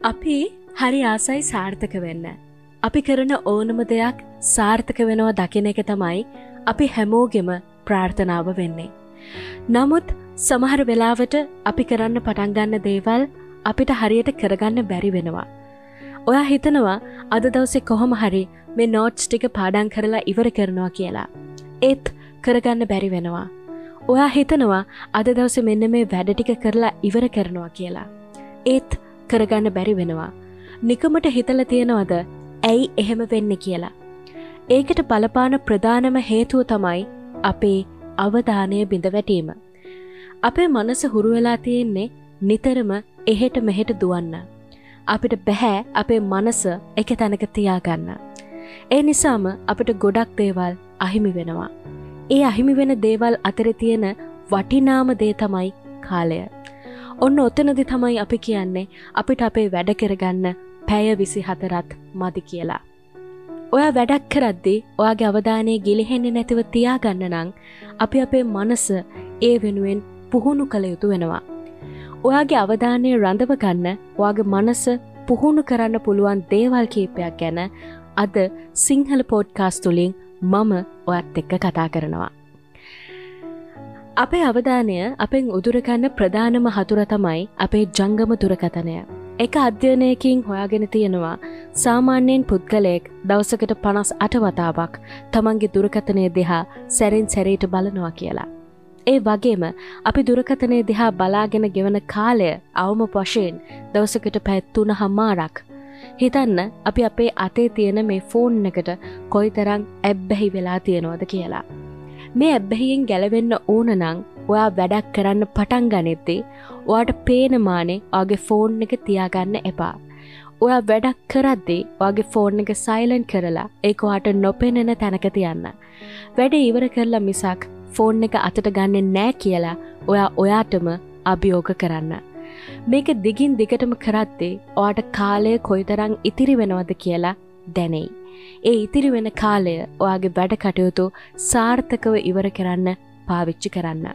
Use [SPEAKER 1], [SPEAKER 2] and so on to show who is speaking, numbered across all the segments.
[SPEAKER 1] අපි හරි ආසයි සාර්ථක වෙන්න. අපි කරන ඕනම දෙයක් සාර්ථක වෙනවා දකින එක තමයි අපි හැමෝගෙම ප්‍රාර්ථනාව වෙන්නේ. නමුත් සමහර වෙලාවට අපි කරන්න පටන්ගන්න දේවල් අපිට හරියට කරගන්න බැරි වෙනවා. ඔයා හිතනවා අද දවසේ කොහොම හරි මේ නෝට්ස් ටික පාඩන් කරලා ඉවර කරනවා කියලා. ඒත් කරගන්න බැරි වෙනවා. ඔයා හිතනවා අද දවස මෙන්න මේ වැඩ ටික කරලා ඉවර කරනවා කියලා. ඒත් කරගන්න බැරි වෙනවා. නිකමට හිතල තියෙනවද ඇයි එහෙම වෙන්න කියලා. ඒකට බලපාන ප්‍රධානම හේතුව තමයි අපේ අවධානය බිඳ වැටීම. අපේ මනස හුරුවෙලා තියෙන්නේ නිතරම එහෙට මෙහෙට දුවන්න. අපිට බැහැ අපේ මනස එක තැනක තියාගන්න. ඒ නිසාම අපිට ගොඩක් දේවල් අහිමි වෙනවා. ඒ අහිමි වෙන දේවල් අතර තියෙන වටිනාම දේ තමයි කාලය. ඔන්න ඔතනදි තමයි අපි කියන්නේ අපිට අපේ වැඩ කරගන්න පැය විසි හතරත් මදි කියලා. ඔයා වැඩක් කරද්දි ඔයාගේ අවධානය ගිලිහෙන්නේ නැතිව තියාගන්න නං අපි අපේ මනස ඒ වෙනුවෙන් පුහුණු කළ යුතු වෙනවා. ඔයාගේ අවධානය රඳව ගන්න ඔයාගේ මනස පුහුණු කරන්න පුළුවන් දේවල් කීපයක් ගැන අද සිංහල පෝඩ්කාස් තුළින් මම ඔයත් එක්ක කතා කරනවා. අපේ අවධානය අපෙන් උදුරගන්න ප්‍රධානම හතුර තමයි අපේ ජංගම දුරකතනය. එක අධ්‍යයනයකින් හොයාගෙන තියෙනවා සාමාන්‍යයෙන් පුද්ගලයෙක් දවසකට පනස් අටවතාවක් තමන්ගේ දුරකතනය දෙහා සැරින් සැරේට බලනවා කියලා. ඒ වගේම අපි දුරකතනය දෙහා බලාගෙන ගෙවන කාලය අවම වශයෙන් දවසකට පැත්තුන හම්මාරක්. හිතන්න අපි අපේ අතේ තියෙන මේ ෆෝන් එකට කොයි තරං ඇබ්බැහි වෙලා තියෙනවද කියලා. මේ ඇබ්බැහියෙන් ගැලවෙන්න ඕන නං ඔයා වැඩක් කරන්න පටන් ගනෙද්දේ ඔයාට පේනමානේ ආගේ ෆෝන් එක තියාගන්න එපා. ඔයා වැඩක් කරද්දේ වගේ ෆෝන් එක සයිලන් කරලා ඒකවාට නොපෙනෙන තැනක තියන්න. වැඩ ඉවර කරලා මිසක් ෆෝන් එක අතට ගන්න නෑ කියලා ඔයා ඔයාටම අභියෝග කරන්න. මේක දිගින් දිගටම කරත්තේ ඔයාට කාලය කොයිතරං ඉතිරි වෙනවද කියලා දැනෙයි. ඒ ඉතිරි වෙන කාලය ඔයාගේ වැඩ කටයුතු සාර්ථකව ඉවර කරන්න පාවිච්චි කරන්න.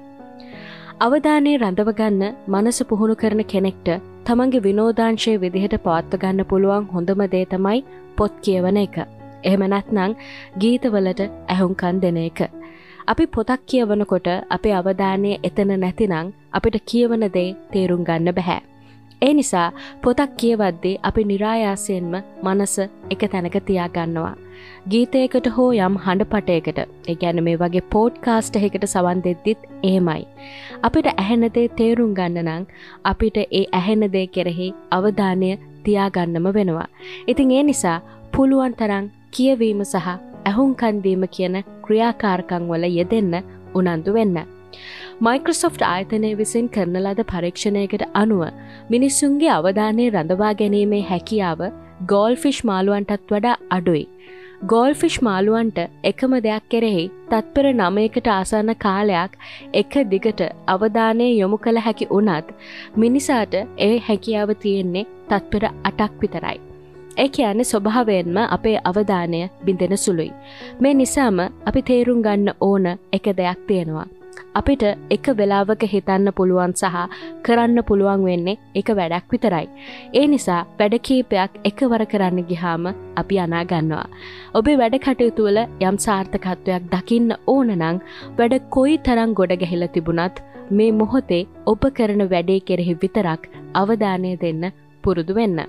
[SPEAKER 1] අවධානය රඳවගන්න මනස පුහුණු කරන කෙනෙක්ට තමන්ගේ විනෝදාංශය විදිහට පවත්වගන්න පුළුවන් හොඳම දේ තමයි පොත් කියවන එක. එහෙම නැත්නං ගීතවලට ඇහුම්කන් දෙන එක. අපි පොතක් කියවනකොට අපේ අවධානය එතන නැතිනං අපිට කියවන දේ තේරුම් ගන්න බැහැ. ඒ නිසා පොතක් කියවද්දේ අපි නිරායාසයෙන්ම මනස එක තැනක තියාගන්නවා. ගීතයකට හෝ යම් හඬ පටයකට එකැන මේ වගේ පෝට් කාස්ට එකට සවන් දෙද්දිත් ඒමයි. අපිට ඇහෙනදේ තේරුම් ගන්න නං අපිට ඒ ඇහෙනදේ කෙරෙහි අවධානය තියාගන්නම වෙනවා. ඉතින් ඒ නිසා පුළුවන් තරං කියවීම සහ ඇහුන්කන්දීම කියන ක්‍රියාකාරකං වල යෙදෙන්න උනන්දු වෙන්න. මයික්‍රසොෆ්ට් ආයතනය විසින් කරන ලද පරීක්ෂණයකට අනුව මිනිස්සුන්ගේ අවධානය රඳවා ගැනීමේ හැකියාව ගෝල්ෆිෂ් මාළුවන්ටත් වඩා අඩුයි. ගෝල්ෆිෂ් මාළුවන්ට එකම දෙයක් කෙරෙහි තත්පර නමයකට ආසන්න කාලයක් එක දිගට අවධානය යොමු කළ හැකි වනත් මිනිසාට ඒ හැකියාව තියෙන්නේ තත්පර අටක් විතරයි. ඒ කියන්නේ ස්වභාවයෙන්ම අපේ අවධානය බිඳෙන සුළුයි. මේ නිසාම අපි තේරුම් ගන්න ඕන එක දෙයක් තියෙනවා. අපිට එක වෙලාවක හිතන්න පුළුවන් සහ කරන්න පුළුවන් වෙන්නේ එක වැඩක් විතරයි. ඒ නිසා වැඩකීපයක් එකවර කරන්න ගිහාම අපි අනා ගන්නවා. ඔබේ වැඩ කටයුතුවල යම් සාර්ථකත්වයක් දකින්න ඕනනං වැඩ කොයි තරං ගොඩ ගැහිල තිබුණත් මේ මොහොතේ ඔබ කරන වැඩේ කෙරෙහි විතරක් අවධානය දෙන්න පුරුදු වෙන්න.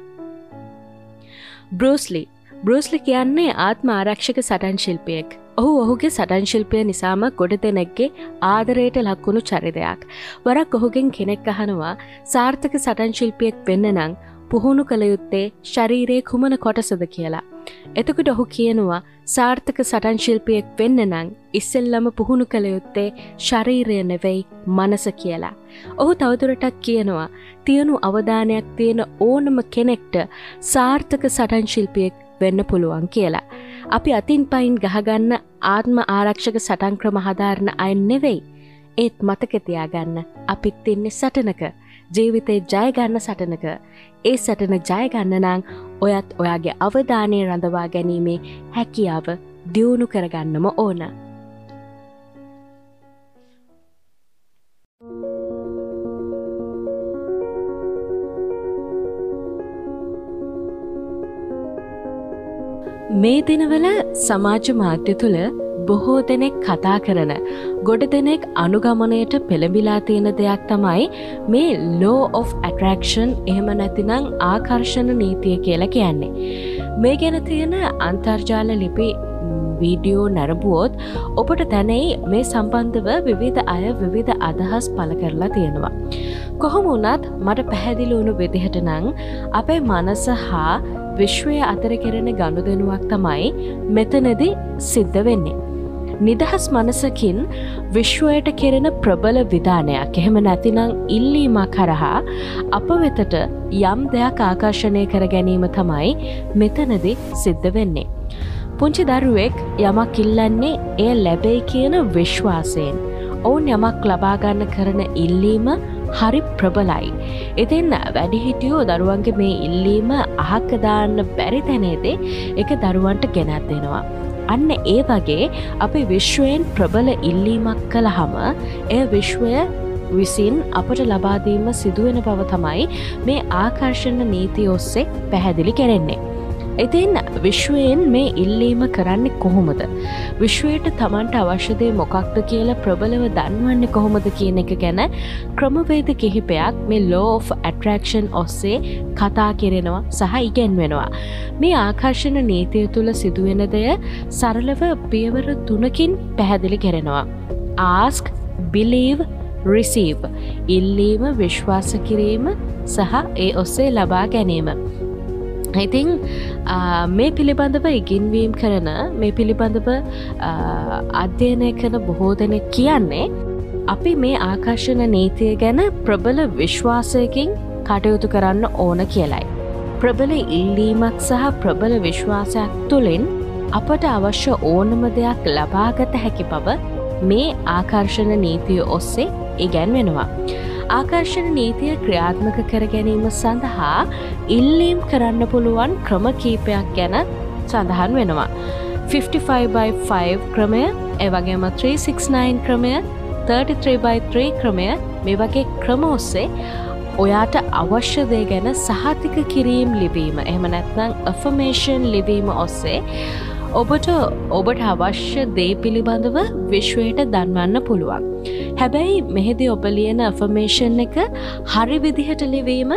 [SPEAKER 1] බෘස්ලි බෘස්ලි කියන්නේ ආත්ම ආරක්ෂක සටන් ශිල්පියෙක් ඔහු ඔහුගේ සටන් ශිල්පය නිසාම ගොඩ දෙනෙක්ගේ ආදරයට ලක්වුණු චරිතයක්. වරක් ඔහුගෙන් කෙනෙක් අහනවා සාර්ථක සටන් ශිල්පියෙක් වෙන්න නං පුහුණු කළ යුත්තේ ශරීරයේ කුමන කොටසද කියලා. එතකට ඔහු කියනවා සාර්ථක සටන් ශිල්පියෙක් වෙන්න නං ඉස්සෙල්ලම පුහුණු කළ යුත්තේ ශරීරය නෙවෙයි මනස කියලා. ඔහු තවදුරටත් කියනවා තියනු අවධානයක් තියෙන ඕනම කෙනෙක්ට සාර්ථක සටන් ශිල්පියෙක් වෙන්න පුළුවන් කියලා. අපි අතින් පයින් ගහගන්න ආත්ම ආරක්ෂක සටන් ක්‍රම හදාරණ අයන් නෙවෙයි. ඒත් මතකෙතියාගන්න අපිත් ඉන්නේ සටනක ජීවිතේ ජයගන්න සටනක ඒ සටන ජයගන්න නං ඔයත් ඔයාගේ අවධානය රඳවා ගැනීමේ හැකියාව දියුණු කරගන්නම ඕන. මේ දිනවල සමාජ මාධ්‍ය තුළ බොහෝ දෙනෙක් කතා කරන ගොඩ දෙනෙක් අනුගමනයට පෙළඹිලා තියෙන දෙයක් තමයි මේ ලෝ of ඇටරක්ෂන් එහෙම නැතිනං ආකර්ෂණ නීතිය කියලා කියන්නේ. මේ ගැන තියෙන අන්තර්ජාල ලිපි වීඩියෝ නැරඹුවොත් ඔබට තැනෙයි මේ සම්බන්ධව විවිධ අය විවිධ අදහස් පල කරලා තියෙනවා. කොහොම වනත් මට පැහැදිලුණු විදිහට නං අපේ මනස හා විශ්වය අතර කෙරෙන ගණු දෙනුවක් තමයි මෙතනදි සිද්ධ වෙන්නේ. නිදහස් මනසකින් විශ්වයට කෙරෙන ප්‍රබල විධානයක් එහෙම නැතිනං ඉල්ලීමක් කරහා අප වෙතට යම් දෙයක් ආකර්ශණය කර ගැනීම තමයි මෙතනදි සිද්ධ වෙන්නේ. පුංචි දරුවෙක් යමක් ඉල්ලන්නේ එය ලැබෙයි කියන විශ්වාසයෙන්. ඔවුන් යමක් ලබාගන්න කරන ඉල්ලීම හරි ප්‍රබලයි. ඉතින් වැඩිහිටියෝ දරුවන්ගේ මේ ඉල්ලීම අහක්කදාන්න බැරි තැනේදේ එක දරුවන්ට ගෙනත් දෙෙනවා. අන්න ඒ වගේ අපි විශ්වයෙන් ප්‍රබල ඉල්ලීමක් කළ හම එය විශ්වය විසින් අපට ලබාදීම සිදුවෙන බව තමයි මේ ආකර්ශණ නීති ඔස්සේ පැහැදිලි කෙරෙන්නේ. ඉතින් විශ්වයෙන් මේ ඉල්ලීම කරන්න කොහොමද. විශ්වයට තමන්ට අවශ්‍යදේ මොකක්ද කියලා ප්‍රබලව දන්වන්න කොහොමද කියන එක ගැන ක්‍රමවේද කිහිපයක් මේ ලෝ ඇටරක්ෂන් ඔස්සේ කතා කෙරෙනවා සහ ඉගෙන් වෙනවා. මේ ආකර්ශණ නීතිය තුළ සිදුවෙන දෙය සරලව පියවර තුනකින් පැහැදිලි කෙරෙනවා. ආස්ක් බිලීව් රිසීව් ඉල්ලීම විශ්වාස කිරීම සහ ඒ ඔස්සේ ලබා ගැනීම. ඉතිං uh, මේ පිළිබඳව ඉගින්වීම් කරන මේ පිළිබඳව uh, අධ්‍යයනය කන බොහෝ දෙනෙක් කියන්නේ අපි මේ ආකර්ශණ නීතිය ගැන ප්‍රබල විශ්වාසයකින් කටයුතු කරන්න ඕන කියලයි. ප්‍රබල ඉල්ලීමක් සහ ප්‍රබල විශ්වාසයක් තුළින් අපට අවශ්‍ය ඕනම දෙයක් ලබාගත හැකි බව මේ ආකර්ශණ නීතිය ඔස්සේ ඉගැන්වෙනවා. ආකර්ශණ නීතිය ක්‍රියාත්මක කර ගැනීම සඳහා ඉල්ලීම් කරන්න පුළුවන් ක්‍රම කීපයක් ගැන සඳහන් වෙනවා. 55/5 ක්‍රමය එවගේම 369 ක්‍රමය 33/3 ක්‍රමය මේ වගේ ක්‍රම ඔස්සේ ඔයාට අවශ්‍යදය ගැන සහතික කිරීම් ලිවීම එහම නැත්නම් අෆමේෂන් ලිවීම ඔස්සේ ඔබට ඔබට අවශ්‍ය දේ පිළිබඳව විශ්වයට දන්වන්න පුළුවන්. හැබැයි මෙහෙදි ඔබ ලියන ෆර්මේෂන් එක හරි විදිහට ලිවීම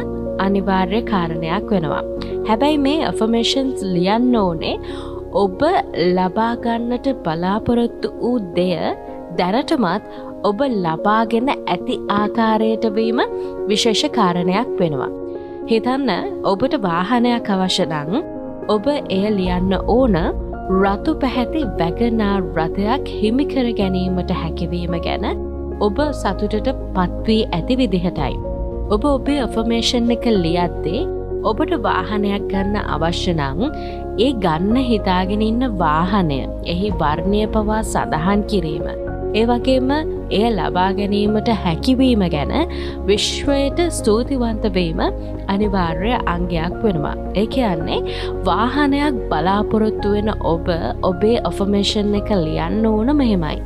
[SPEAKER 1] අනිවාර්ය කාරණයක් වෙනවා. හැබැයි මේ අෆර්මේෂන්ස් ලියන්න ඕනේ ඔබ ලබාගන්නට බලාපොරොත්තු වූ දෙය දැනටමත් ඔබ ලබාගෙන ඇති ආකාරයට වීම විශේෂ කාරණයක් වෙනවා. හිතන්න ඔබට වාහනයක් අවශ්‍යනං ඔබ එය ලියන්න ඕන රතු පැහැති වැගනා රථයක් හිමිකර ගැනීමට හැකිවීම ගැන ඔබ සතුටට පත්වී ඇති විදිහටයි. ඔබ ඔබේ ඔෆර්මේෂන් එක ලියද්දේ ඔබට වාහනයක් ගන්න අවශ්‍යනං ඒ ගන්න හිතාගෙන ඉන්න වාහනය එහි වර්ණය පවා සඳහන් කිරීම. ඒ වගේම එය ලබා ගැනීමට හැකිවීම ගැන විශ්වයට ස්තුතිවන්තවීම අනිවාර්ය අංගයක් වෙනවා. ඒ කියන්නේ වාහනයක් බලාපොරොත්තු වෙන ඔබ ඔබේ ඔෆමේෂන් එක ලියන්න ඕන මෙහෙමයි.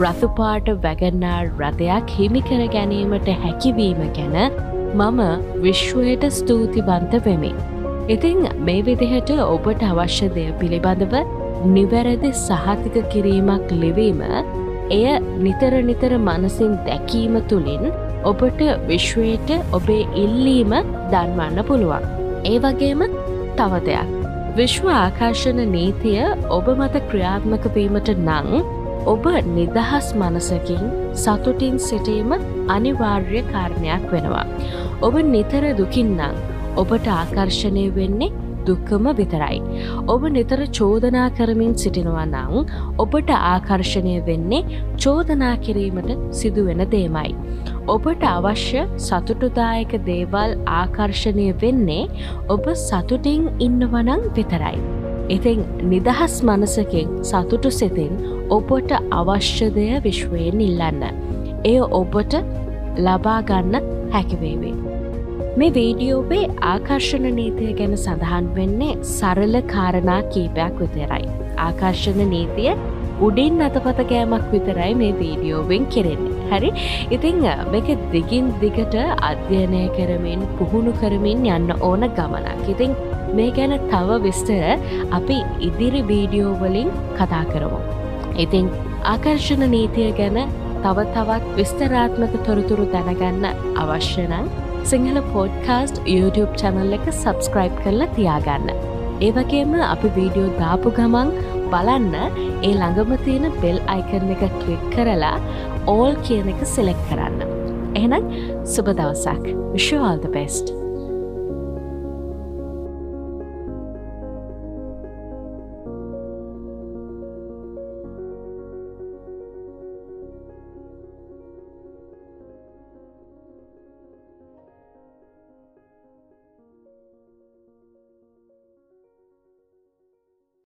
[SPEAKER 1] රතුපාට වැගන්නා රථයක් හිමිකර ගැනීමට හැකිවීම ගැන මම විශ්වයට ස්තුතිවන්ත වෙමි. ඉතිං මේ විදිහට ඔබට අවශ්‍ය දෙය පිළිබඳව නිවැරදි සහතික කිරීමක් ලිවීම එය නිතර නිතර මනසින් දැකීම තුළින් ඔබට විශ්වයට ඔබේ ඉල්ලීම දන්වන්න පුළුවන්. ඒ වගේම තව දෙයක්. විශ්ව ආකර්ශණ නීතිය ඔබ මත ක්‍රියාත්මක වීමට නං ඔබ නිදහස් මනසකින් සතුටින් සිටීම අනිවාර්ය කාරණයක් වෙනවා. ඔබ නිතර දුකින්නම් ඔබට ආකර්ශණය වෙන්නේ දුක්කම විතරයි. ඔබ නිතර චෝදනා කරමින් සිටිනවා නං ඔබට ආකර්ශණය වෙන්නේ චෝදනා කිරීමට සිදුවෙන දේමයි. ඔබට අවශ්‍ය සතුටුදායක දේවල් ආකර්ශණය වෙන්නේ ඔබ සතුටින් ඉන්නවනං විතරයි. ඉතිං නිදහස් මනසකින් සතුටු සිතින් ඔබට අවශ්‍යදය විශ්වයෙන් ඉල්ලන්න. එය ඔබට ලබාගන්න හැකිවේවේ. මේ වීඩියෝබේ ආකර්ශණ නීතිය ගැන සඳහන් වෙන්නේ සරල කාරණා කීපයක් විතරයි. ආකර්ශණ නීතිය උඩින් අතපත කෑමක් විතරයි මේ වීඩියෝවෙන් කෙරෙන්නේ. හරි ඉතිං මේක දිගින් දිගට අධ්‍යයනය කරමින් පුහුණු කරමින් යන්න ඕන ගමනක්. ඉතිං මේ ගැන තව විස්තර අපි ඉදිරි වීඩියෝවලින් කතා කරමු. ඉතිං ආකර්ශණ නීතිය ගැන තව තවත් විස්තරාත්මක තොරතුරු දැනගන්න අවශ්‍යනං සිංහල පෝඩ්කාස්ට් YouTube චැනල් එක සබස්ක්‍රයිබ් කරලා තියාගන්න. ඒවගේම අපි වීඩියෝ දාපු ගමන් බලන්න ඒ ළඟම තියෙන බෙල් අයිකරන එක කලික් කරලා ඕල් කියන එක සෙලෙක් කරන්න. එහෙනම් සුබ දවසක් විශ්වාල්ද බෙස්ට්.